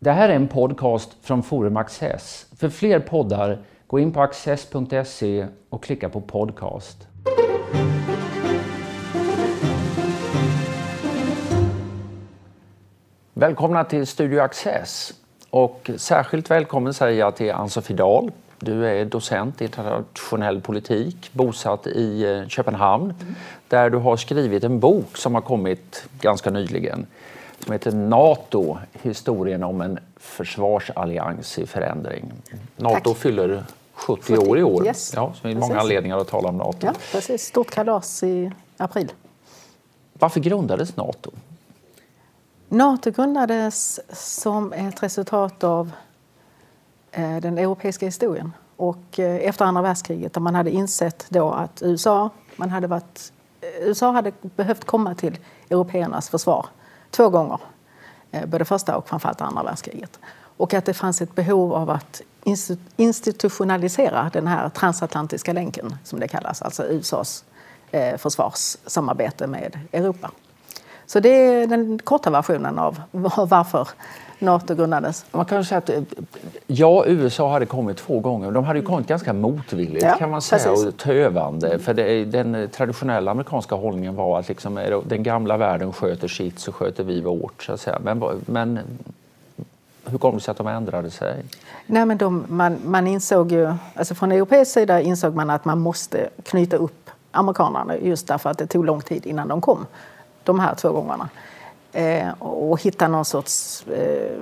Det här är en podcast från Forum Access. För fler poddar, gå in på access.se och klicka på podcast. Välkomna till Studio Access. Och särskilt välkommen säger jag till Ann-Sofie Dahl. Du är docent i internationell politik, bosatt i eh, Köpenhamn, mm. där du har skrivit en bok som har kommit ganska nyligen som heter Nato, historien om en försvarsallians i förändring. Nato Tack. fyller 70, 70 år i år. Yes. Ja, så det finns många anledningar att tala om Nato. Ja, precis. Stort kalas i april. Varför grundades Nato? Nato grundades som ett resultat av eh, den europeiska historien och eh, efter andra världskriget där man hade insett då att USA, man hade varit, eh, USA hade behövt komma till européernas försvar två gånger. Eh, både första och framförallt andra världskriget. Och att det fanns ett behov av att institutionalisera den här transatlantiska länken som det kallas, alltså USAs eh, försvarssamarbete med Europa. Så det är den korta versionen av varför Nato grundades. Man kan säga att ja, USA hade kommit två gånger. De hade ju kommit ganska motvilligt ja, kan man säga precis. och tövande. För det, den traditionella amerikanska hållningen var att liksom, den gamla världen sköter sitt så sköter vi vårt. Så att säga. Men, men hur kom det sig att de ändrade sig? Nej, men de, man, man insåg ju, alltså från europeisk sida insåg man att man måste knyta upp amerikanerna just därför att det tog lång tid innan de kom de här två gångerna. Eh, och hitta någon sorts, eh,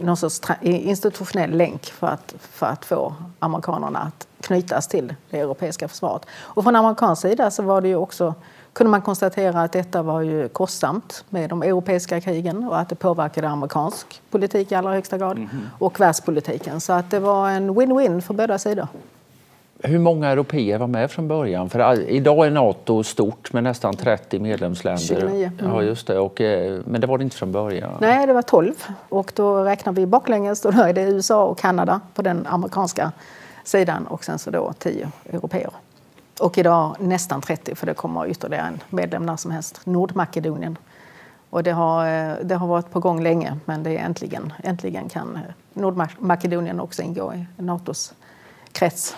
någon sorts institutionell länk för att, för att få amerikanerna att knytas till det europeiska försvaret. Och från amerikansk sida så var det ju också, kunde man konstatera att detta var ju kostsamt med de europeiska krigen och att det påverkade amerikansk politik i allra högsta grad mm -hmm. och världspolitiken. Så att det var en win-win för båda sidor. Hur många europeer var med från början? För idag är Nato stort med nästan 30 medlemsländer. 29. Mm. Ja, just det. Och, eh, men det var det inte från början? Nej, det var 12. Och då räknar vi baklänges. Då är det USA och Kanada på den amerikanska sidan och sen så då 10 europeer. Och idag nästan 30 för det kommer ytterligare en medlem när som helst, Nordmakedonien. Och det har, eh, det har varit på gång länge men det är äntligen, äntligen kan Nordmakedonien också ingå i Natos krets.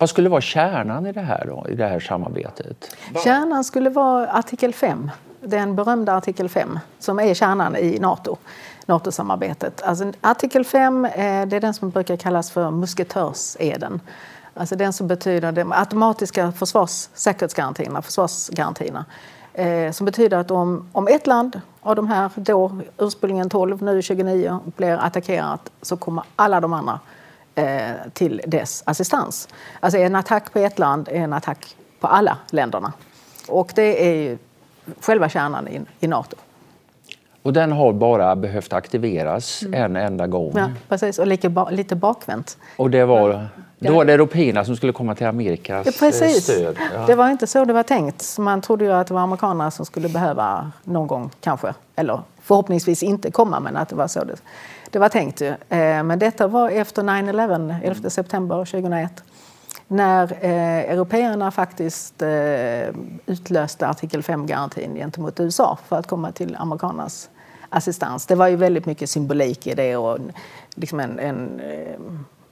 Vad skulle vara kärnan i det här, då, i det här samarbetet? Kärnan skulle vara artikel 5, den berömda artikel 5 som är kärnan i Nato. NATO-samarbetet. Alltså, artikel 5 eh, det är den som brukar kallas för musketörseden. Alltså den som betyder de automatiska försvars, säkerhetsgarantierna, försvarsgarantierna. Eh, som betyder att om, om ett land av de här, då ursprungligen 12, nu 29, blir attackerat så kommer alla de andra till dess assistans. Alltså en attack på ett land är en attack på alla länderna. Och det är ju själva kärnan i, i Nato. Och den har bara behövt aktiveras mm. en enda gång. Ja, precis, och lite, lite bakvänt. Och det var, då var det européerna som skulle komma till Amerikas ja, precis. stöd? Ja. Det var inte så det var tänkt. Man trodde ju att det var amerikanerna som skulle behöva någon gång kanske, eller förhoppningsvis inte komma, men att det var så det det var tänkt ju. Eh, men detta var efter 9-11, 11 september 2001 när eh, européerna faktiskt eh, utlöste artikel 5-garantin gentemot USA för att komma till amerikanernas assistans. Det var ju väldigt mycket symbolik i det och liksom en, en eh,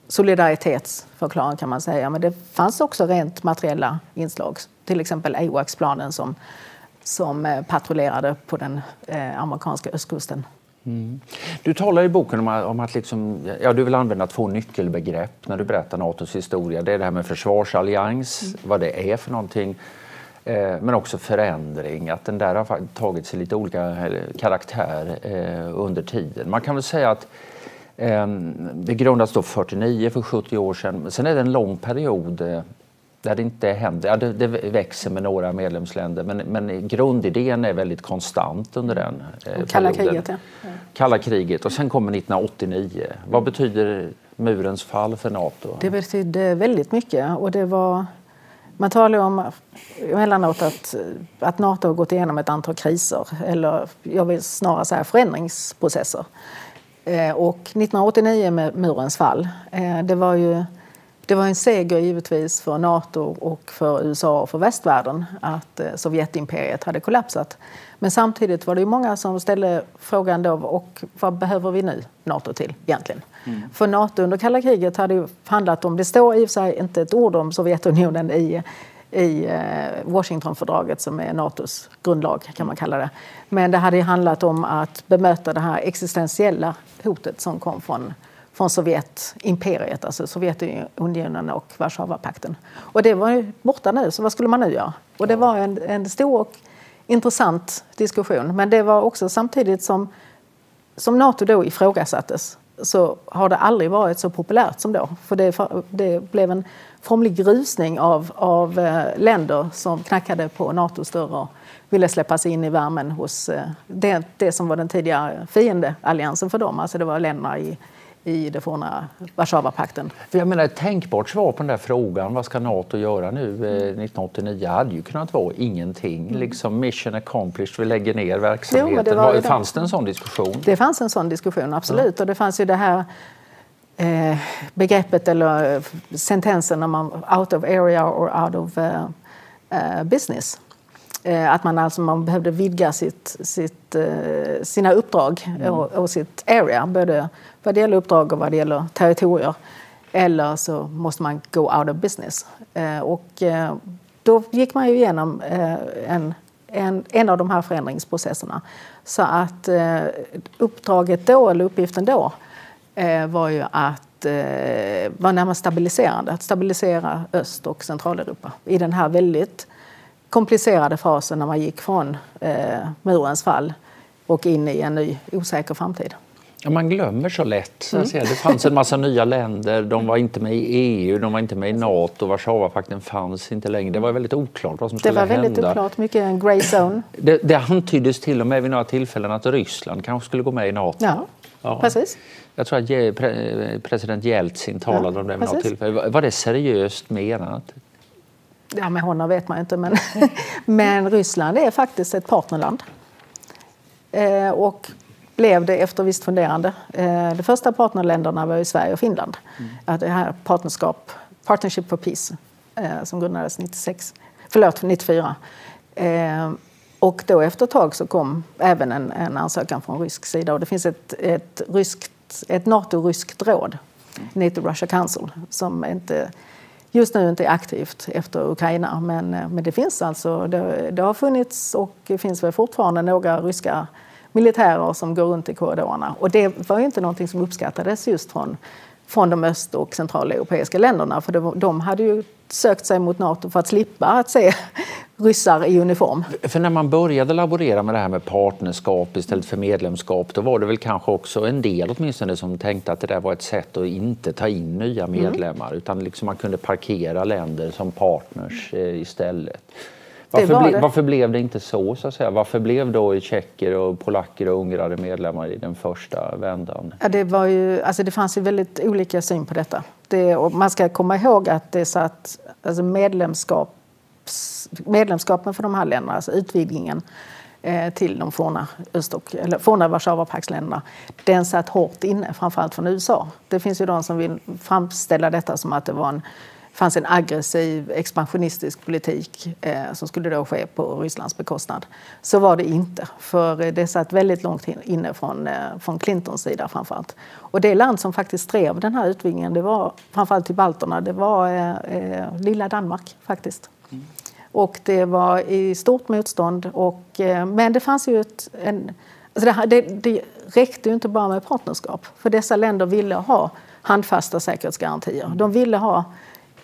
solidaritetsförklaring kan man säga. Men det fanns också rent materiella inslag, till exempel AWACS-planen som, som eh, patrullerade på den eh, amerikanska östkusten. Mm. Du talar i boken om att, om att liksom, ja, du vill använda två nyckelbegrepp när du berättar Natos historia. Det är det här med försvarsallians, mm. vad det är för någonting. Eh, men också förändring, att den där har tagit sig lite olika karaktär eh, under tiden. Man kan väl säga att eh, det grundades då 49 för 70 år sedan. Sen är det en lång period eh, där det inte händer. Ja, det, det, växer med några medlemsländer men, men grundidén är väldigt konstant under den eh, Kalla kriget, ja. Kalla kriget och sen kommer 1989. Vad betyder murens fall för Nato? Det betydde väldigt mycket och det var man talar om emellanåt att, att Nato har gått igenom ett antal kriser eller jag vill snarare säga förändringsprocesser. Eh, och 1989 med murens fall, eh, det var ju Det var en seger givetvis för Nato och för USA och för västvärlden att eh, Sovjetimperiet hade kollapsat. Men samtidigt var det många som ställde frågan då, och vad behöver vi nu Nato till egentligen? Mm. För Nato under kalla kriget hade ju handlat om, det står i och för sig inte ett ord om Sovjetunionen i i eh, Washingtonfördraget som är Natos grundlag kan man kalla det. Men det hade handlat om att bemöta det här existentiella hotet som kom från från Sovjetimperiet, alltså Sovjetunionen och Warszawapakten. Och det var ju borta nu, så vad skulle man nu göra? Och det var en, en stor och intressant diskussion. Men det var också samtidigt som, som Nato då ifrågasattes så har det aldrig varit så populärt som då. För det, det blev en formlig rusning av, av eh, länder som knackade på Natos dörr och ville släppas in i värmen hos eh, det, det som var den tidigare fiendealliansen för dem. Alltså det var länderna i i det forna Warszawapakten. Jag menar, ett tänkbart svar på den där frågan, vad ska Nato göra nu eh, 1989, hade ju kunnat vara ingenting. Mm. Liksom mission accomplished, vi lägger ner verksamheten. Jo, det var, var, fanns det en sån diskussion? Det fanns en sån diskussion, absolut. Ja. Och det fanns ju det här eh, begreppet eller sentensen när man out of area or out of uh, uh, business. Eh, att man, alltså, man behövde vidga sitt, sitt, eh, sina uppdrag mm. och, och, sitt area, både vad det gäller uppdrag och vad det gäller territorier. Eller så måste man go out of business. Eh, och då gick man ju igenom en, en, en av de här förändringsprocesserna. Så att uppdraget då, eller uppgiften då, var ju att var närmast stabiliserande, att stabilisera Öst och Centraleuropa i den här väldigt komplicerade fasen när man gick från eh, murens fall och in i en ny osäker framtid. Ja, man glömmer så lätt. Mm. Det fanns en massa nya länder. De var inte med i EU, de var inte med i Nato. Warszawapakten fanns inte längre. Det var väldigt oklart vad som skulle hända. Det var väldigt hända. oklart, mycket en grey zone. Det, det antyddes till och med vid några tillfällen att Ryssland kanske skulle gå med i Nato. Ja, ja. precis. Jag tror att president Jeltsin talade ja, om det vid något tillfälle. Var det seriöst menat? Ja, med honom vet man inte, men, men Ryssland är faktiskt ett partnerland. Eh, och blev det efter visst funderande. Eh, de första partnerländerna var ju Sverige och Finland. Mm. Det här partnerskap, Partnership for Peace, eh, som grundades 96, förlåt, 94. Eh, och då efter ett tag så kom även en, en ansökan från rysk sida. Och det finns ett, ett, ryskt, ett NATO-ryskt råd, mm. NATO-Russia Council, som inte just nu inte är aktivt efter Ukraina. Men, eh, men det finns alltså, det, det, har funnits och finns väl fortfarande några ryska militärer som går runt i korridorerna. Och det var ju inte någonting som uppskattades just från, från de öst och centraleuropeiska länderna. För de, de hade ju sökt sig mot Nato för att slippa att se ryssar i uniform. För när man började laborera med det här med partnerskap istället för medlemskap då var det väl kanske också en del åtminstone som tänkte att det där var ett sätt att inte ta in nya mm. medlemmar mm. utan liksom man kunde parkera länder som partners eh, istället. Varför, ble, varför, blev det inte så? så att säga? Varför blev då tjecker, och polacker och ungrare medlemmar i den första vändan? Ja, det, var ju, alltså det fanns ju väldigt olika syn på detta. Det, man ska komma ihåg att det satt, alltså medlemskap, medlemskapen för de här länderna, alltså utvidgningen eh, till de forna, Öst och, eller forna Warszawapaktsländerna, den satt hårt inne, framförallt från USA. Det finns ju de som vill framställa detta som att det var en fanns en aggressiv expansionistisk politik eh, som skulle då ske på Rysslands bekostnad. Så var det inte, för det satt väldigt långt inne från, eh, från Clintons sida framförallt. Och det land som faktiskt drev den här utvidgningen, det var framförallt till balterna, det var eh, eh, lilla Danmark faktiskt. Mm. Och det var i stort motstånd, och, eh, men det fanns ju ett, en, alltså det, det, det räckte ju inte bara med partnerskap, för dessa länder ville ha handfasta säkerhetsgarantier. De ville ha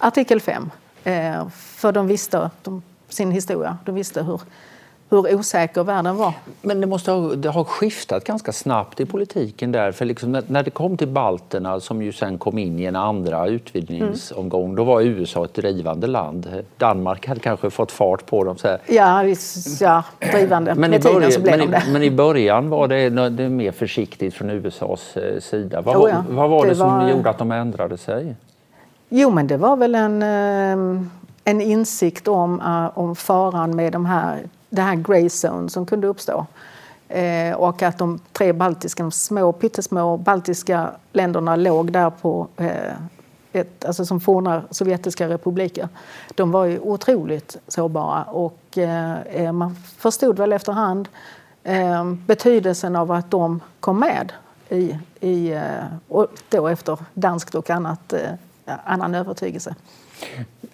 artikel 5. Eh, för de visste de, sin historia. De visste hur, hur osäker världen var. Men det måste ha, det har skiftat ganska snabbt i politiken där. För liksom när, när, det kom till balterna som ju sen kom in i en andra utvidgningsomgång, mm. då var USA ett drivande land. Danmark hade kanske fått fart på dem. Så här. Ja, ja, drivande. Men i, början, så blev men, de det. men i början var det, det mer försiktigt från USAs eh, sida. Vad, oh ja, vad var det, det som var... gjorde att de ändrade sig? Jo, men det var väl en, ehm, en insikt om, eh, om faran med de här, det här grey zone som kunde uppstå. Eh, och att de tre baltiska, de små, pyttesmå baltiska länderna låg där på eh, ett, alltså som forna sovjetiska republiker, de var ju otroligt sårbara och eh, eh man förstod väl efterhand eh, betydelsen av att de kom med i, i, och då efter danskt och annat, annan övertygelse.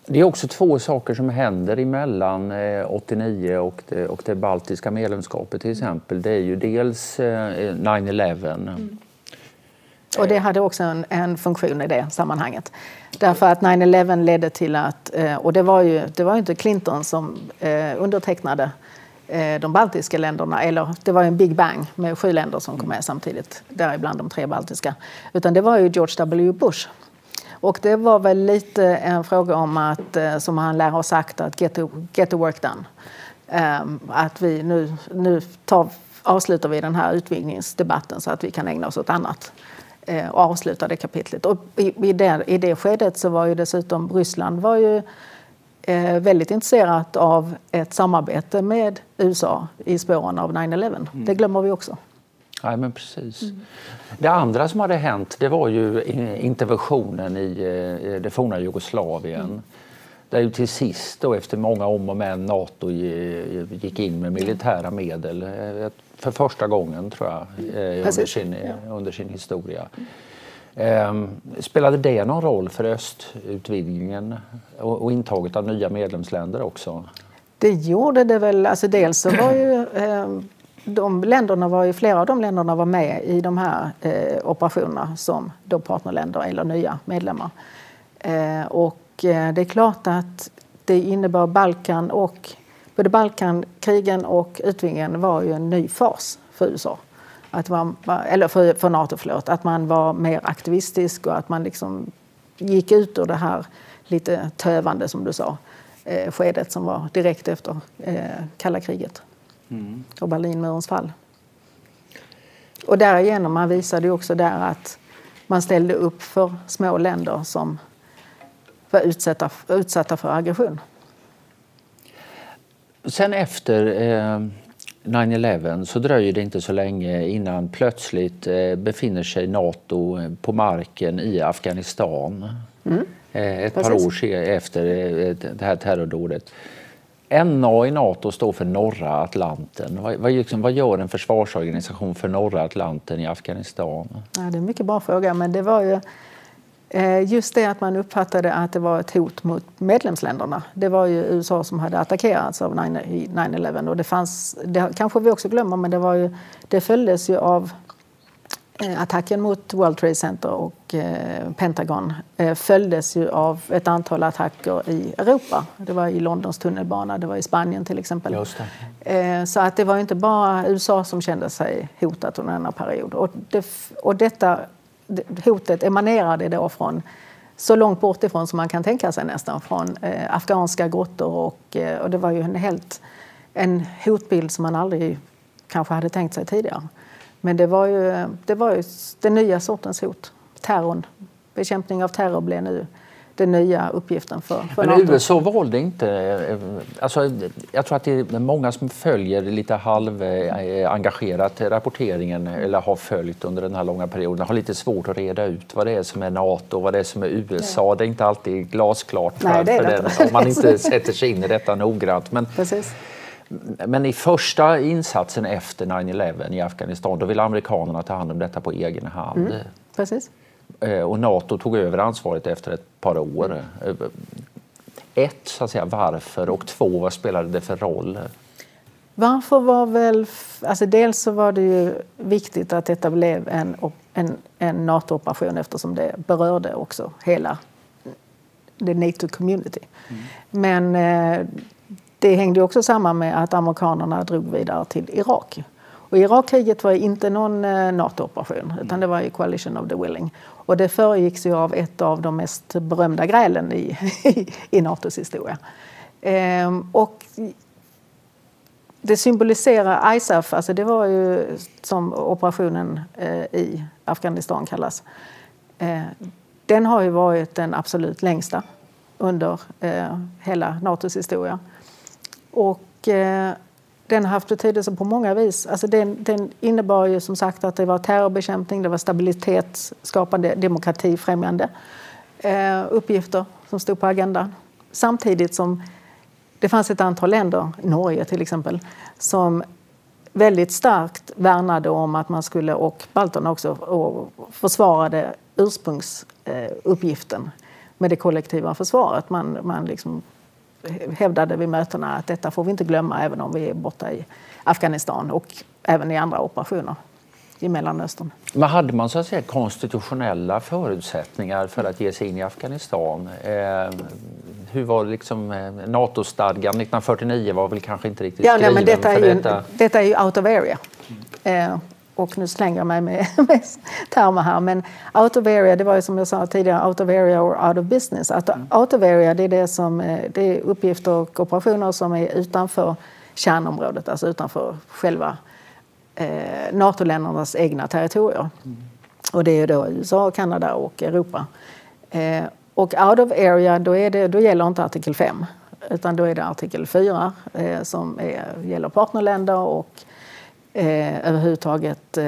Det är också två saker som händer emellan 89 eh, och det, och det baltiska medlemskapet till exempel. Det är ju dels 9-11. Mm. Och det hade också en, en, funktion i det sammanhanget. Därför att 9-11 ledde till att, och det var ju, det var ju inte Clinton som undertecknade de baltiska länderna, eller det var en big bang med sju länder som kom med samtidigt, däribland de tre baltiska. Utan det var ju George W Bush och det var väl lite en fråga om att, eh, som han lär ha sagt, att get the, get the work done. Um, att vi nu, nu tar, avslutar vi den här utvidgningsdebatten så att vi kan ägna oss åt annat uh, och avsluta det kapitlet. Och i, i, det, I det skedet så var ju dessutom Ryssland var ju uh, väldigt intresserat av ett samarbete med USA i spåren av 9-11. Mm. Det glömmer vi också. Ja, men precis. Mm. Det andra som hade hänt det var ju interventionen i eh, det forna Jugoslavien. Mm. Där ju till sist, då, efter många om och men, Nato gick in med militära medel eh, för första gången, tror jag, eh, under sin, under sin historia. Ehm, spelade det någon roll för östutvidgningen och intaget av nya medlemsländer också? Det gjorde det väl. Alltså dels så var ju ehm, de länderna var ju, flera av de länderna var med i de här eh, operationerna som då partnerländer eller nya medlemmar. Eh, och eh, det är klart att det innebar Balkan och både Balkankrigen och utvidgningen var ju en ny fas för USA. Att man, eller för, för Nato, förlåt. Att man var mer aktivistisk och att man liksom gick ut ur det här lite tövande, som du sa, eh, skedet som var direkt efter eh, kalla kriget mm. och Berlinmurens fall. Och därigenom man visade också där att man ställde upp för små länder som var utsatta, utsatta för aggression. Sen efter eh, 9-11 så dröjer det inte så länge innan plötsligt eh, befinner sig Nato på marken i Afghanistan. Mm. Eh, ett Precis. par år efter eh, det här terrordådet. NA i Nato står för norra Atlanten. Vad, vad, liksom, vad, gör en försvarsorganisation för norra Atlanten i Afghanistan? Ja, det är en mycket bra fråga, men det var ju eh, just det att man uppfattade att det var ett hot mot medlemsländerna. Det var ju USA som hade attackerats av 9-11 och det fanns, det kanske vi också glömmer, men det, var ju, det följdes ju av attacken mot World Trade Center och eh, Pentagon eh, följdes ju av ett antal attacker i Europa. Det var i Londons tunnelbana, det var i Spanien till exempel. Så att det var inte bara USA som kände sig hotat under denna period. Och, det, och detta hotet emanerade då från så långt bort ifrån som man kan tänka sig nästan, från eh, afghanska grottor och, och det var ju en helt en hotbild som man aldrig kanske hade tänkt sig tidigare. Men det var ju, det var ju den nya sortens hot. Terrorn. Bekämpning av terror blev nu den nya uppgiften för, för Men NATO. USA valde inte... Eh, alltså, jag tror att det är många som följer lite halvengagerat rapporteringen eller har följt under den här långa perioden har lite svårt att reda ut vad det är som är Nato och vad det är som är USA. Ja. Det är inte alltid glasklart Nej, för, för den, om man inte sätter sig in i detta noggrant. Men, Precis. Men i första insatsen efter 9-11 i Afghanistan då ville amerikanerna ta hand om detta på egen hand. Mm, precis. Eh, och Nato tog över ansvaret efter ett par år. Mm. Ett, så att säga, varför? Och två, vad spelade det för roll? Varför var väl... Alltså dels så var det ju viktigt att detta blev en, en, en NATO-operation eftersom det berörde också hela the NATO community. Mm. Men eh, det hängde också samman med att amerikanerna drog vidare till Irak. Och Irakkriget var inte någon eh, NATO-operation utan det var ju Coalition of the Willing. Och det föregicks ju av ett av de mest berömda grälen i, i Natos historia. Ehm, och det symboliserar ISAF, alltså det var ju som operationen eh, i Afghanistan kallas. Eh, den har ju varit den absolut längsta under eh, hela Natos historia. Och eh, den har haft betydelse på många vis. Alltså den, den innebar ju som sagt att det var terrorbekämpning, det var stabilitetsskapande, demokratifrämjande. eh, uppgifter som stod på agendan. Samtidigt som det fanns ett antal länder, Norge till exempel, som väldigt starkt värnade om att man skulle, och balterna också, och försvarade ursprungsuppgiften med det kollektiva försvaret. Man, man liksom hävdade vid mötena att detta får vi inte glömma även om vi är borta i Afghanistan och även i andra operationer i Mellanöstern. Men hade man så att säga konstitutionella förutsättningar för att ge sig in i Afghanistan? Eh, hur var det liksom eh, NATO-stadgan 1949 var väl kanske inte riktigt ja, skriven nej, men detta, är ju, detta. detta är ju out of area. Eh, och nu slänger jag mig med, med termer här. Men out of area, det var ju som jag sa tidigare, out of area or out of business. Att out of area, det är, det som, eh, det är uppgifter och operationer som är utanför kärnområdet, alltså utanför själva eh, NATO-ländernas egna territorier. Mm. Och det är då USA, Kanada och Europa. Eh, och out of area, då, är det, då gäller inte artikel 5 utan då är det artikel 4 eh, som är, gäller partnerländer och eh, överhuvudtaget eh,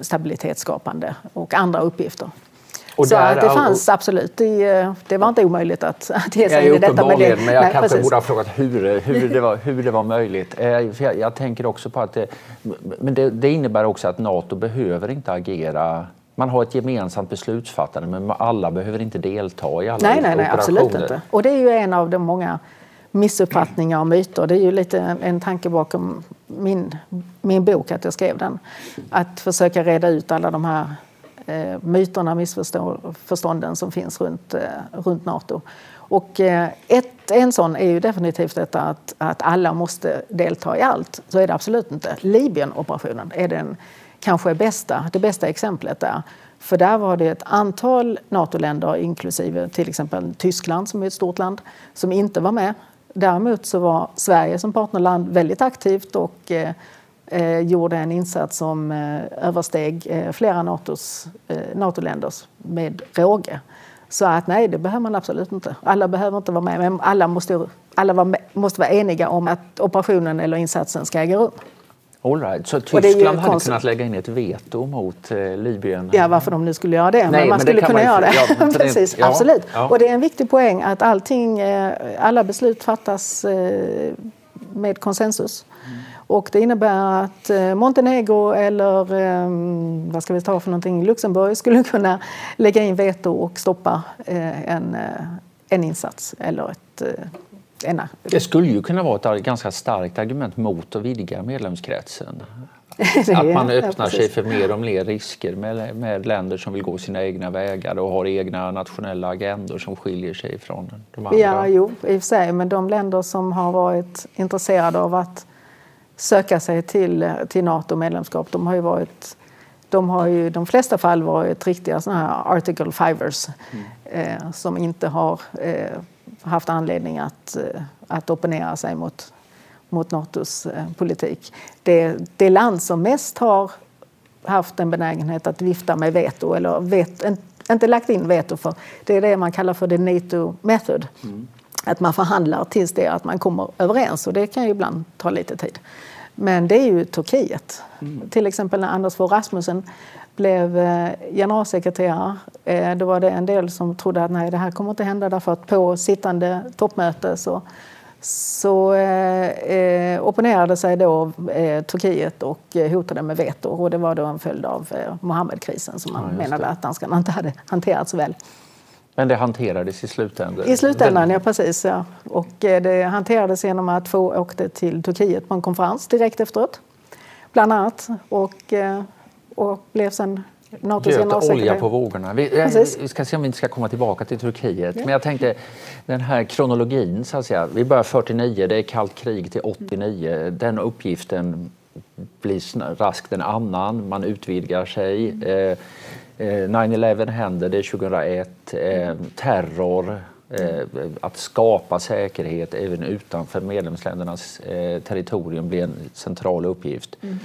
stabilitetsskapande och andra uppgifter. Och så att det fanns absolut. Det, eh, det, var inte omöjligt att, att ge sig in i detta. Men, det, men jag nej, kanske precis. borde ha frågat hur, hur, det, var, hur det var möjligt. Eh, jag, jag, tänker också på att det, men det, det, innebär också att Nato behöver inte agera man har ett gemensamt beslutsfattande men alla behöver inte delta i alla nej, nej, nej, absolut inte. Och det är ju en av de många missuppfattningar och myter. Det är ju lite en, en tanke bakom min, min bok, att jag skrev den. Att försöka reda ut alla de här eh, myterna, missförstånden som finns runt, eh, runt Nato. Och eh, ett, en sån är ju definitivt detta att, att alla måste delta i allt. Så är det absolut inte. Libyen-operationen är den kanske bästa, det bästa exemplet där. För där var det ett antal NATO-länder, inklusive till exempel Tyskland som är ett stort land, som inte var med. Däremot så var Sverige som partnerland väldigt aktivt och eh, eh, gjorde en insats som eh, översteg eh, flera NATOs, eh, NATO-länders med råge. Så att nej, det behöver man absolut inte. Alla behöver inte vara med, men alla måste, alla var med, måste vara eniga om att operationen eller insatsen ska äga rum. All right. Så Tyskland hade konstigt. kunnat lägga in ett veto mot eh, Libyen? Ja, varför de nu skulle göra det. Nej, men man men skulle kunna man, göra det. Ja, Precis, ja, absolut. Ja. Och det är en viktig poäng att allting, eh, alla beslut fattas eh, med konsensus. Mm. Och det innebär att eh, Montenegro eller eh, vad ska vi ta för någonting, Luxemburg skulle kunna lägga in veto och stoppa en, en insats eller ett ena. Det skulle ju kunna vara ett ganska starkt argument mot att vidga medlemskretsen. att man öppnar sig för mer och mer risker med, med länder som vill gå sina egna vägar och har egna nationella agendor som skiljer sig från de andra. Ja, jo, i och för sig. Men de länder som har varit intresserade av att söka sig till, till Nato-medlemskap, de har ju varit de har ju i de flesta fall varit riktiga såna här article fivers mm. eh, som inte har eh, haft anledning att, eh, att opponera sig mot, mot Natos eh, politik. Det, det land som mest har haft en benägenhet att vifta med veto, eller vet, inte lagt in veto för, det är det man kallar för the NATO method. Mm. Att man förhandlar tills det att man kommer överens och det kan ju ibland ta lite tid. Men det är ju Turkiet. Mm. Till exempel när Anders Fogh Rasmussen blev eh, generalsekreterare. Eh, då var det en del som trodde att nej, det här kommer inte hända därför att på sittande toppmöte så, så eh, eh, opponerade sig då eh, Turkiet och hotade med veto. Och det var då en följd av eh, Mohammedkrisen som man ja, menade att danskarna inte hade hanterat så väl. Men det hanterades i slutändan? I slutändan, ja precis. Ja. Och det hanterades genom att två åkte till Turkiet på en konferens direkt efteråt. Bland annat. Och och blev sen Natos generalsekreterare. olja på vågorna. Vi, eh, vi, ska se om vi inte ska komma tillbaka till Turkiet. Ja. Men jag tänkte, den här kronologin, så att säga. Vi börjar 49, det är kallt krig till 89. Den uppgiften blir raskt en annan, man utvidgar sig. Eh, 9-11 eh, händer, det är 2001. Eh, terror, eh, att skapa säkerhet även utanför medlemsländernas territorium blir en central uppgift. Mm.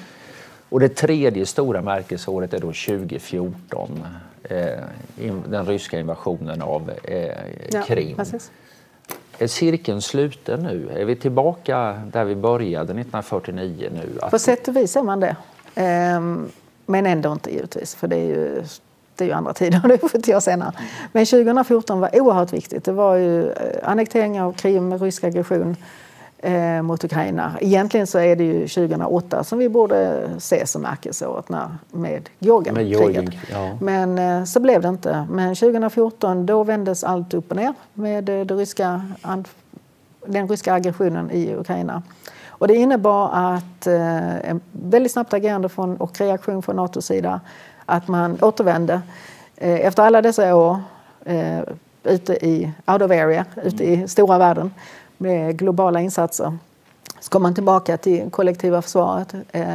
Och det tredje stora märkesåret är då 2014, eh, den ryska invasionen av Krim. Ja, är cirkeln sluten nu? Är vi tillbaka där vi började 1949 nu? På sätt och vis är man det. Men ändå inte givetvis, för det är ju det är ju andra tider, är 70 år senare. Men 2014 var oerhört viktigt. Det var ju annektering av Krim, rysk aggression eh, mot Ukraina. Egentligen så är det ju 2008 som vi borde se som märkesåret när, med Georgienkriget. Ja. Men eh, så blev det inte. Men 2014 då vändes allt upp och ner med eh, ryska, den ryska aggressionen i Ukraina. Och det innebar att eh, en väldigt snabbt agerande från, och reaktion från Natos sida att man återvände eh, efter alla dessa år eh, ute i out of area, ute i stora världen med globala insatser så kom man tillbaka till kollektiva försvaret eh,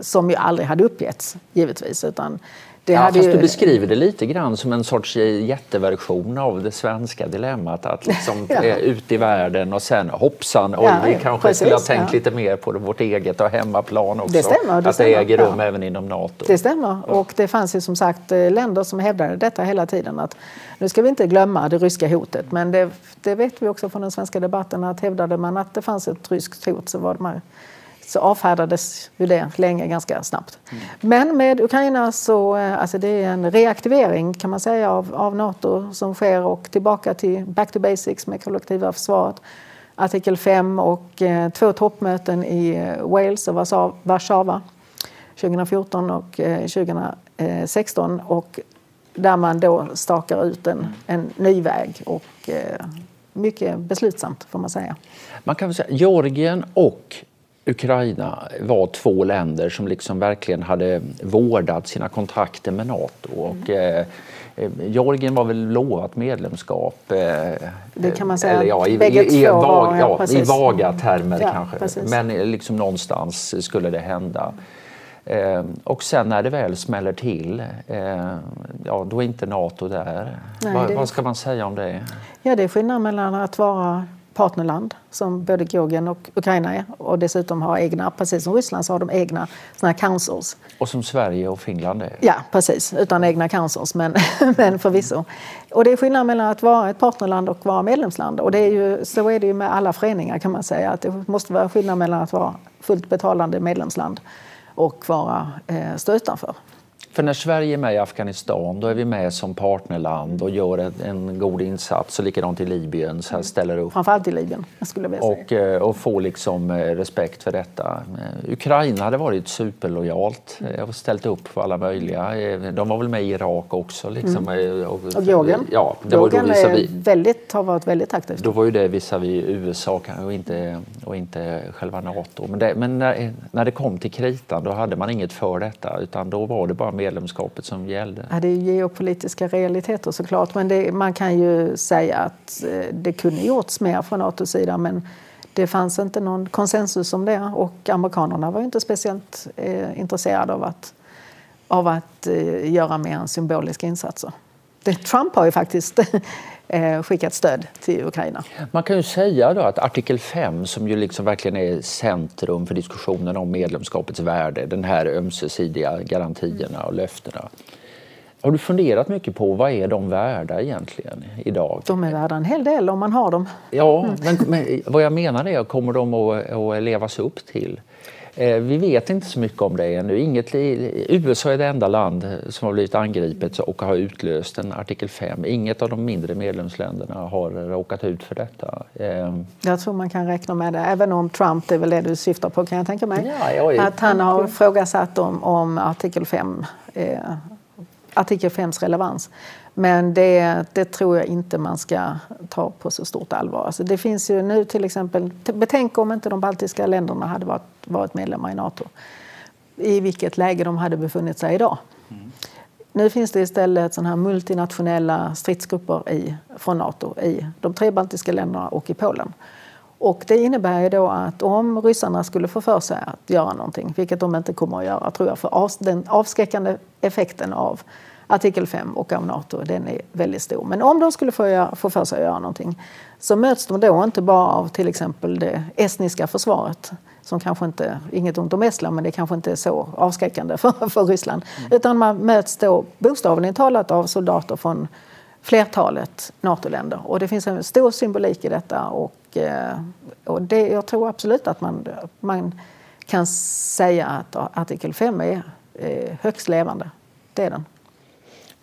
som ju aldrig hade uppgetts givetvis. Utan det ja, fast ju... du beskriver det lite grann som en sorts jätteversion av det svenska dilemmat. Att liksom ja. ut i världen och sen hoppsan, oj, ja, vi kanske precis, skulle ha tänkt lite mer på vårt eget och hemmaplan också. Det stämmer. Det att stämmer. det äger rum även inom Nato. Det stämmer. Och det fanns ju som sagt eh, länder som hävdade detta hela tiden. Att nu ska vi inte glömma det ryska hotet, men det, det vet vi också från den svenska debatten att hävdade man att det fanns ett ryskt hot så var det så avfärdades ju det länge ganska snabbt. Mm. Men med Ukraina så eh, alltså det är en reaktivering kan man säga av, av Nato som sker och tillbaka till back to basics med kollektiva försvaret. Artikel 5 och eh, två toppmöten i eh, Wales och Warszawa 2014 och eh, 2016 och där man då stakar ut en, en ny väg och eh, mycket beslutsamt får man säga. Man kan väl säga Georgien och Ukraina var två länder som liksom verkligen hade vårdat sina kontakter med Nato. Och, mm. eh, Georgien var väl lovat medlemskap. Eh, det kan man säga. Eller, ja, i, i, i, var, ja, i vaga termer ja, kanske. Precis. Men eh, liksom någonstans skulle det hända. Eh, och sen när det väl smäller till, eh, ja, då är inte Nato där. Nej, Va, det... Vad ska man säga om det? Ja, det är skillnad mellan att vara partnerland som både Georgien och Ukraina är och dessutom har egna, precis som Ryssland, så har de egna såna här councils. Och som Sverige och Finland är? Ja, precis, utan egna councils, men, men förvisso. Och det är skillnad mellan att vara ett partnerland och vara medlemsland och det är ju, så är det ju med alla föreningar kan man säga, att det måste vara skillnad mellan att vara fullt betalande medlemsland och vara, eh, stå utanför. För när Sverige är med i Afghanistan då är vi med som partnerland och gör en, en god insats. Och likadant i Libyen, så här ställer upp. Framförallt i Libyen, skulle och, säga. Eh, och få liksom eh, respekt för detta. Eh, Ukraina hade varit superlojalt och ställt upp för alla möjliga. De var väl med i Irak också. Liksom. Mm. Och, och Georgien. Ja, det Georgien var då väldigt, har varit väldigt aktivt. Då var ju det visavi USA och inte, och inte själva Nato. Men, det, men när, när det kom till kritan då hade man inget för detta utan då var det bara medlemskapet som gällde? Ja, det är geopolitiska realiteter såklart, men det, man kan ju säga att eh, det kunde gjorts mer från Natos sida men det fanns inte någon konsensus om det och amerikanerna var inte speciellt eh, intresserade av att, av att eh, göra mer än symboliska insatser. Det, Trump har ju faktiskt skickat stöd till Ukraina. Man kan ju säga då att artikel 5 som ju liksom verkligen är centrum för diskussionen om medlemskapets värde, den här ömsesidiga garantierna och löftena. Har du funderat mycket på vad är de värda egentligen idag? De är värda en hel del om man har dem. Ja, mm. men, men vad jag menar är, kommer de att, att levas upp till? Eh, vi vet inte så mycket om det ännu. Inget, USA är det enda land som har blivit angripet och har utlöst en artikel 5. Inget av de mindre medlemsländerna har råkat ut för detta. Eh, jag tror man kan räkna med det, även om Trump, det är väl det du syftar på kan jag tänka mig, ja, att han har ifrågasatt om, om artikel 5 eh, artikel 5s relevans. Men det, det, tror jag inte man ska ta på så stort allvar. Alltså det finns ju nu till exempel, betänk om inte de baltiska länderna hade varit, varit medlemmar i Nato. I vilket läge de hade befunnit sig idag. Mm. Nu finns det istället såna här multinationella stridsgrupper i, från Nato i de tre baltiska länderna och i Polen. Och det innebär ju då att om ryssarna skulle få för sig att göra någonting, vilket de inte kommer att göra, tror jag, för den avskräckande effekten av artikel 5 och av Nato, den är väldigt stor. Men om de skulle få, få för sig att göra någonting så möts de då inte bara av till exempel det estniska försvaret som kanske inte, inget ont om Estland, men det kanske inte är så avskräckande för, för Ryssland. Mm. Utan man möts då bokstavligen talat av soldater från flertalet NATO-länder. Och det finns en stor symbolik i detta och, eh, och det, jag tror absolut att man, man kan säga att artikel 5 är högst levande. Det är den.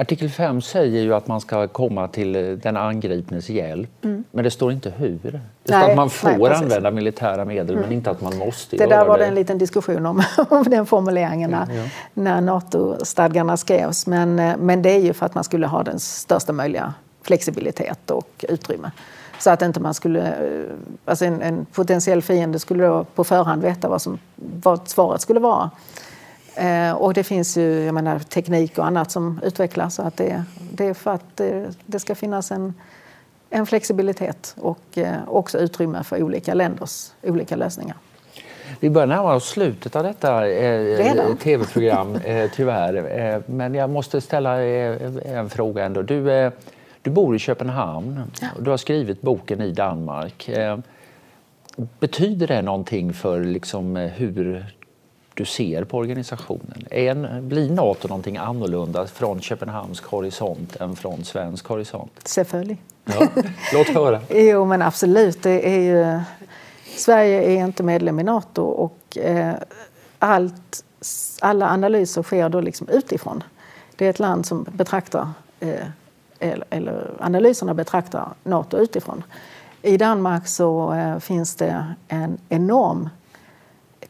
Artikel 5 säger ju att man ska komma till eh, den angripnes hjälp, mm. men det står inte hur. Det står nej, att man får nej, använda militära medel, mm. men inte att man måste det där var det en liten diskussion om, om den formuleringen när, ja, ja. när NATO-stadgarna skrevs. Men, eh, men det är ju för att man skulle ha den största möjliga flexibilitet och utrymme. Så att inte man skulle, eh, alltså en, en potentiell fiende skulle då på förhand veta vad, som, vad svaret skulle vara. Eh, och det finns ju jag menar, teknik och annat som utvecklas. Så att det, det är för att det, det, ska finnas en, en flexibilitet och eh, också utrymme för olika länders olika lösningar. Vi börjar närma oss slutet av detta eh, tv-program, eh, tyvärr. Eh, men jag måste ställa eh, en fråga ändå. Du, du bor i Köpenhamn och du har skrivit boken i Danmark. Betyder det någonting för liksom, hur du ser på organisationen? En, blir Nato någonting annorlunda från Köpenhamns horisont än från svensk horisont? Selvfølgelig. Ja, låt höra. jo, men absolut. Det är ju... Sverige är inte medlem i Nato och eh, allt, alla analyser sker då liksom utifrån. Det är ett land som betraktar, eh, eller analyserna betraktar Nato utifrån. I Danmark så eh, finns det en enorm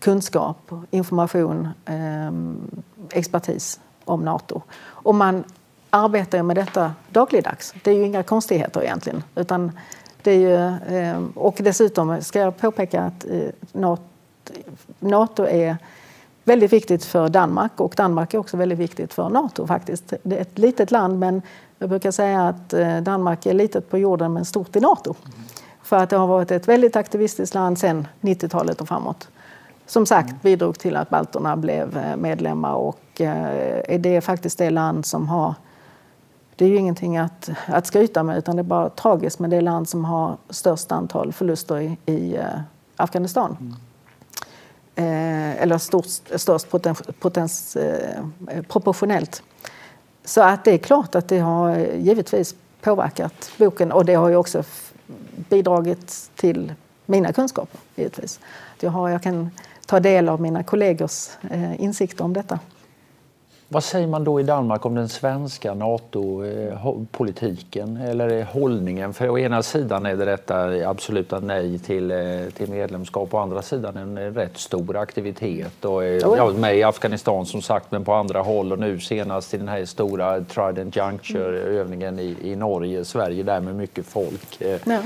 kunskap, information, eh, expertis om Nato. Och man arbetar med detta dagligdags. Det är ju inga konstigheter egentligen. Utan det är ju, eh, och dessutom ska jag påpeka att eh, Nato är väldigt viktigt för Danmark och Danmark är också väldigt viktigt för Nato faktiskt. Det är ett litet land men jag brukar säga att eh, Danmark är litet på jorden men stort i Nato. För att det har varit ett väldigt aktivistiskt land sedan 90-talet och framåt som sagt bidrog till att balterna blev eh, medlemmar och eh, det är faktiskt det land som har det är ju ingenting att, att skryta med utan det är bara tragiskt men det är land som har störst antal förluster i, i uh, Afghanistan. Mm. Eh, eller störst, störst poten, potens, eh, proportionellt. Så att det är klart att det har givetvis påverkat boken och det har ju också bidragit till mina kunskaper givetvis. Jag, har, jag kan ta del av mina kollegors eh, insikter om detta. Vad säger man då i Danmark om den svenska NATO-politiken eller hållningen? För å ena sidan är det detta absoluta nej till, eh, till medlemskap, å andra sidan en rätt stor aktivitet. Och, eh, oh ja. med i Afghanistan som sagt, men på andra håll och nu senast i den här stora Trident Juncture-övningen i, i Norge, Sverige där med mycket folk. Ja.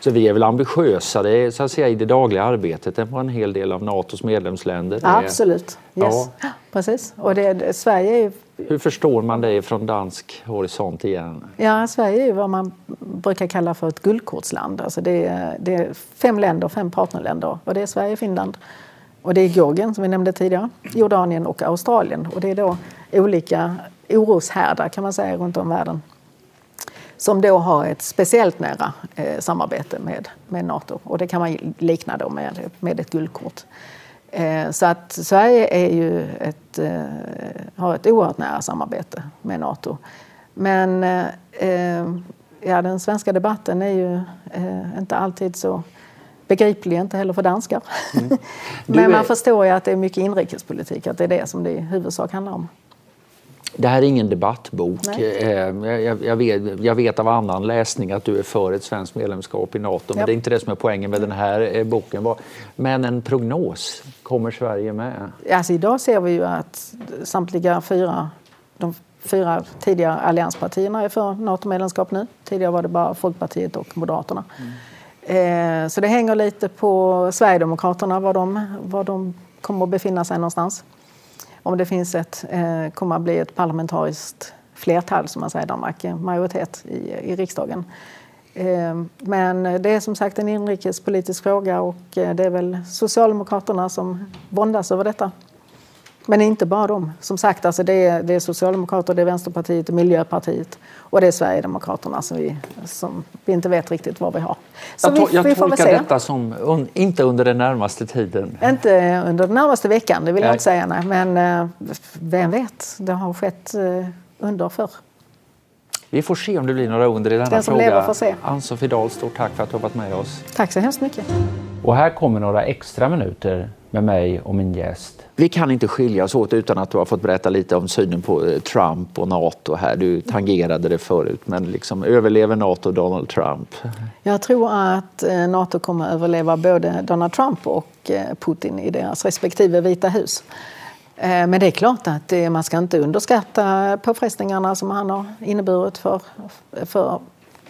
Så vi är väl ambitiösare så att säga, i det dagliga arbetet än vad en hel del av Natos medlemsländer är. Absolut. Yes. Ja. Precis. Och det, Sverige är... Hur förstår man det från dansk horisont igen? Ja, Sverige är vad man brukar kalla för ett guldkortsland. Alltså det, är, det är fem länder, fem partnerländer. Och det är Sverige, Finland, och det är Georgien som vi nämnde tidigare, Jordanien och Australien. Och det är då olika oroshärdar kan man säga runt om i världen som då har ett speciellt nära eh, samarbete med, med Nato. Och det kan man likna då med, med ett guldkort. Eh, så att Sverige är ju ett, eh, har ett oerhört nära samarbete med Nato. Men eh, eh, ja, den svenska debatten är ju eh, inte alltid så begriplig, inte heller för danskar. Mm. Men man förstår ju att det är mycket inrikespolitik, att det är det som det i huvudsak handlar om. Det här är ingen debattbok. Eh, jag, jag, vet, jag, vet, av annan läsning att du är för ett svenskt medlemskap i Nato, men ja. det är inte det som är poängen med den här eh, boken. Men en prognos, kommer Sverige med? Alltså idag ser vi ju att samtliga fyra, de fyra tidigare allianspartierna är för NATO-medlemskap nu. Tidigare var det bara Folkpartiet och Moderaterna. Mm. Eh, så det hänger lite på Sverigedemokraterna, var de, var de kommer att befinna sig någonstans om det finns ett, eh, kommer att bli ett parlamentariskt flertal, som man säger i Danmark, majoritet i, i riksdagen. Eh, men det är som sagt en inrikespolitisk fråga och eh, det är väl Socialdemokraterna som våndas över detta. Men inte bara de. Som sagt, alltså det, är, det är Socialdemokrater, det är Vänsterpartiet och Miljöpartiet och det är Sverigedemokraterna som vi, som vi inte vet riktigt vad vi har. Så jag, to jag vi, vi tolkar detta som un, inte under den närmaste tiden. Inte under den närmaste veckan, det vill nej. jag inte säga. Nej. Men eh, vem vet, det har skett eh, under förr. Vi får se om det blir några under i denna Den som fråga. Lever får se. Ann-Sofie Dahl, stort tack för att du har varit med oss. Tack så hemskt mycket. Och här kommer några extra minuter med mig och min gäst. Vi kan inte skilja oss åt utan att du har fått berätta lite om synen på eh, Trump och Nato här. Du tangerade det förut, men liksom, överlever Nato Donald Trump? Jag tror att eh, Nato kommer att överleva både Donald Trump och eh, Putin i deras respektive Vita hus. Men det är klart att man ska inte underskatta påfrestningarna som han har inneburit för, för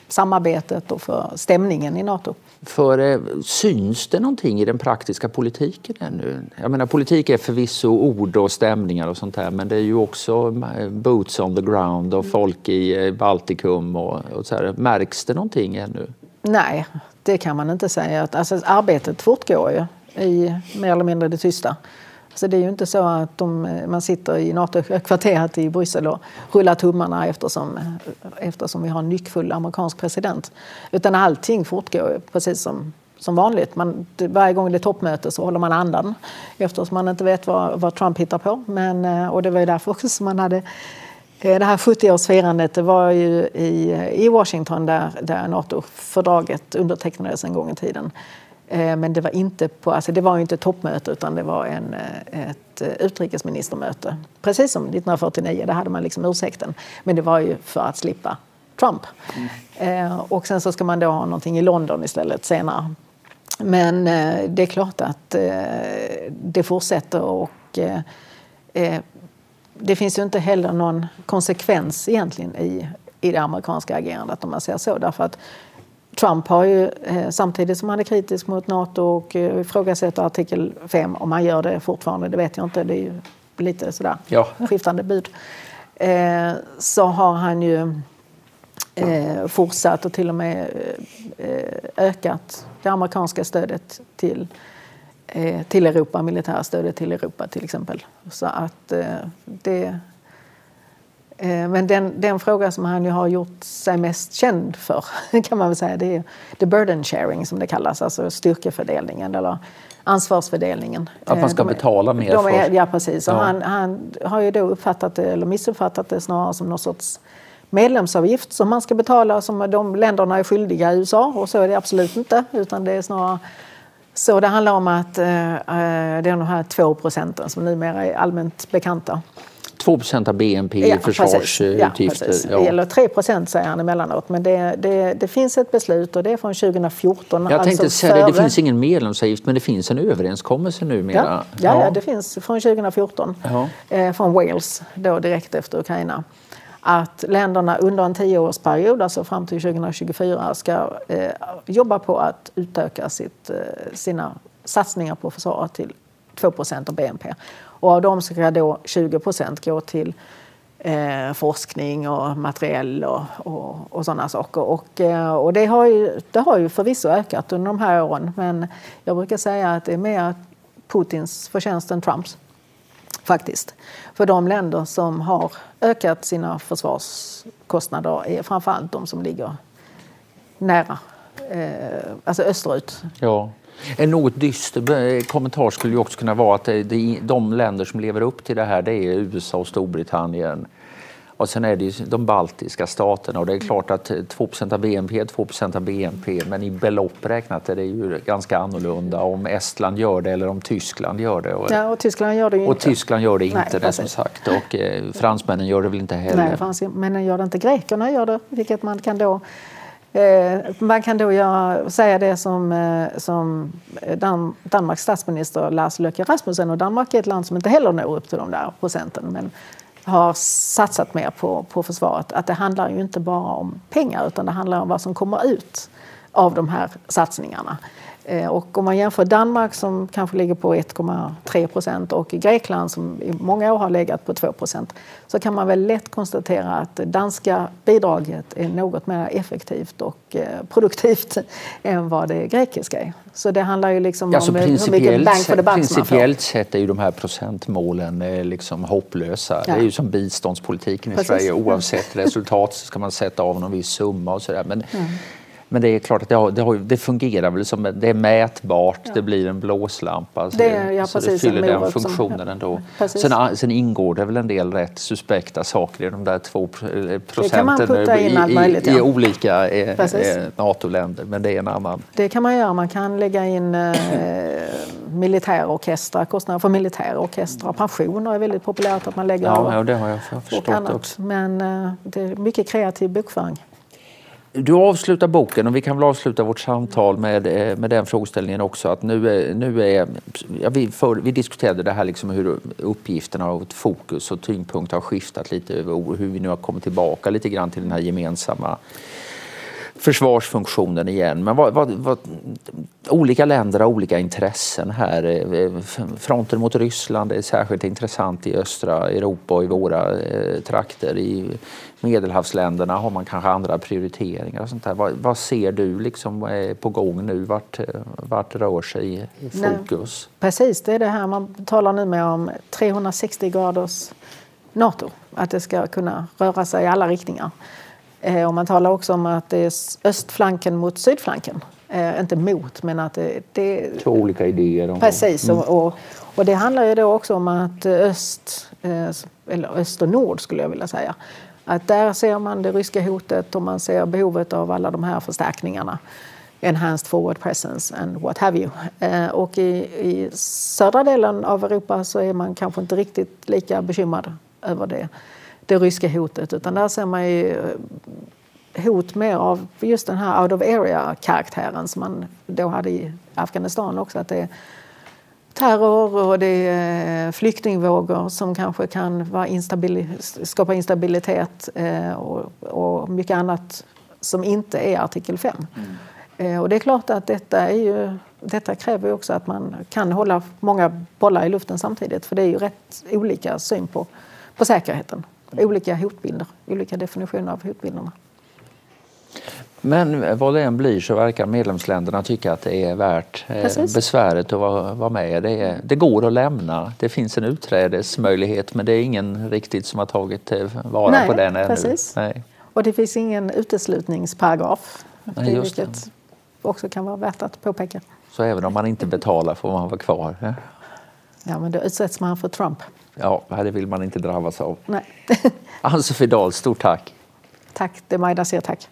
samarbetet och för stämningen i Nato. För eh, syns det någonting i den praktiska politiken ännu? Jag menar politik är förvisso ord och stämningar och sånt där men det är ju också eh, boots on the ground och folk i eh, Baltikum och, och så här. Märks det någonting ännu? Nej, det kan man inte säga. Alltså, arbetet fortgår ju i mer eller mindre det tysta. Så det är ju inte så att de, eh, man sitter i NATO-kvarteret i Bryssel och rullar tummarna eftersom, eh, eftersom vi har en nyckfull amerikansk president. Utan allting fortgår precis som, som vanligt. Man, varje gång det är toppmöte så håller man andan eftersom man inte vet vad, vad Trump hittar på. Men, eh, och det var ju därför också som man hade det här 70-årsfirandet det var ju i, i Washington där, där NATO-fördraget undertecknades en gång i tiden. Eh, men det var inte på, alltså det var inte ett toppmöte utan det var en, eh, ett eh, utrikesministermöte. Precis som 1949, där hade man liksom ursäkten. Men det var ju för att slippa Trump. Mm. Och sen så ska man då ha någonting i London istället senare. Men det är klart att det fortsätter och det finns ju inte heller någon konsekvens egentligen i, i det amerikanska agerandet om man säger så. Därför att Trump har ju eh, samtidigt som han är kritisk mot Nato och eh, ifrågasätter artikel 5, om han gör det fortfarande, det vet jag inte, det är ju lite sådär ja. skiftande bud, eh, så har han ju fortsatt och till och med ökat det amerikanska stödet till, till Europa, militära stödet till Europa till exempel. Så att det men den, den fråga som han ju har gjort sig mest känd för kan man väl säga, det är the burden sharing som det kallas, alltså styrkefördelningen eller ansvarsfördelningen. Att man ska de, betala mer de är, Ja, precis. Ja. Han, han, har ju då uppfattat det, eller missuppfattat det snarare som någon sorts medlemsavgift som man ska betala som de länderna är skyldiga i USA och så är det absolut inte utan det är snarare så det handlar om att eh, eh det är de här två procenten som numera är allmänt bekanta 2% av BNP i ja, försvarsutgifter. Ja, Eller 3% säger han emellanåt. Men det, det, det, finns ett beslut och det är från 2014. Jag tänkte alltså säga det, det finns ingen medlemsavgift men det finns en överenskommelse numera. Ja, ja, ja. det finns från 2014. Eh, från Wales, då direkt efter Ukraina att länderna under en tioårsperiod, alltså fram till 2024, ska eh, jobba på att utöka sitt, eh, sina satsningar på försvaret till 2% av BNP. Och av dem ska då 20 procent gå till eh, forskning och materiell och, och, och sådana saker. Och, eh, och det, har ju, det har ju förvisso ökat under de här åren men jag brukar säga att det är mer Putins förtjänst än Trumps. Faktiskt. För de länder som har ökat sina försvarskostnader är framförallt de som ligger nära, eh, alltså österut. Ja. En något dyster kommentar skulle ju också kunna vara att det, det, de länder som lever upp till det här det är USA och Storbritannien. Och sen är det ju de baltiska staterna och det är klart att 2% av BNP är 2% av BNP men i belopp räknat är det ju ganska annorlunda om Estland gör det eller om Tyskland gör det. Och, ja, och Tyskland gör det och inte. Tyskland gör det inte, Nej, det som sagt. Och eh, fransmännen gör det väl inte heller. Nej, fransmännen gör det inte. Grekerna gör det, vilket man kan då Eh, Eh, man kan då göra, säga det som, eh, som Dan, Danmarks statsminister Lars Løkke Rasmussen och Danmark är ett land som inte heller når upp till de där procenten men har satsat mer på, på försvaret. Att det handlar ju inte bara om pengar utan det handlar om vad som kommer ut av de här satsningarna. Eh, och om man jämför Danmark som kanske ligger på 1,3 procent och Grekland som i många år har legat på 2 procent så kan man väl lätt konstatera att det danska bidraget är något mer effektivt och eh, produktivt än vad det grekiska är. Så det handlar ju liksom ja, om hur mycket bang for the buck Principiellt sett är ju de här procentmålen eh, liksom hopplösa. Ja. Det är ju som biståndspolitiken i Precis. Sverige. Oavsett resultat så ska man sätta av någon viss summa och sådär. Men mm Men det är klart att det, har, det, har, det fungerar väl som det är mätbart, ja. det blir en blåslampa. Så det, ja, så det fyller den funktionen som, ändå. Sen, sen, ingår det väl en del rätt suspekta saker i de där två procenten i, i, i, olika eh, eh, NATO-länder. Men det är en annan. Det kan man göra. Man kan lägga in eh, militärorkestrar, kostnader för militärorkestrar. Pensioner är väldigt populärt att man lägger ja, ja, det har jag förstått också. Men eh, det är mycket kreativ bokföring. Du avslutar boken och vi kan väl avsluta vårt samtal med, eh, med den frågeställningen också. Att nu är, nu är, ja, vi, för, vi diskuterade det här liksom hur uppgifterna och fokus och tyngdpunkt har skiftat lite över hur vi nu har kommit tillbaka lite grann till den här gemensamma försvarsfunktionen igen. Men vad, vad, vad, olika länder har olika intressen här. Eh, fronten mot Ryssland är särskilt intressant i östra Europa och i våra eh, trakter. I Medelhavsländerna har man kanske andra prioriteringar. Och sånt där. Vad, vad ser du liksom är på gång nu? Vart, vart rör sig fokus? Nej, precis, det är det här man talar nu med om 360 graders Nato. Att det ska kunna röra sig i alla riktningar. Eh, och man talar också om att det är östflanken mot sydflanken. Eh, inte mot, men att det... det Två olika idéer. Om precis, mm. och, och, det handlar ju då också om att öst, eh, eller öst och nord skulle jag vilja säga, att där ser man det ryska hotet och man ser behovet av alla de här förstärkningarna. Enhanced forward presence and what have you. Och i, i södra delen av Europa så är man kanske inte riktigt lika bekymrad över det det ryska hotet utan där ser man ju eh, hot mer av just den här out of area-karaktären som man då hade i Afghanistan också. Att det är terror och det är flyktingvågor som kanske kan vara instabili skapa instabilitet eh, och, och, mycket annat som inte är artikel 5. Mm. Eh, och det är klart att detta, är ju, detta kräver också att man kan hålla många bollar i luften samtidigt för det är ju rätt olika syn på, på säkerheten olika hotbilder, olika definitioner av hotbilderna. Men vad det än blir så verkar medlemsländerna tycka att det är värt eh, besväret att vara, med. Det, är, det, går att lämna. Det finns en utträdesmöjlighet men det är ingen riktigt som har tagit vara Nej, på den ännu. Precis. Nej. Och det finns ingen uteslutningsparagraf. Nej, det. Vilket också kan vara värt att påpeka. Så även om man inte betalar får man vara kvar? Ja, ja men då utsätts man för Trump. Ja, det vill man inte drabbas av. Nej. Ann-Sofie Dahl, stort tack. Tack, det är Majda säger tack.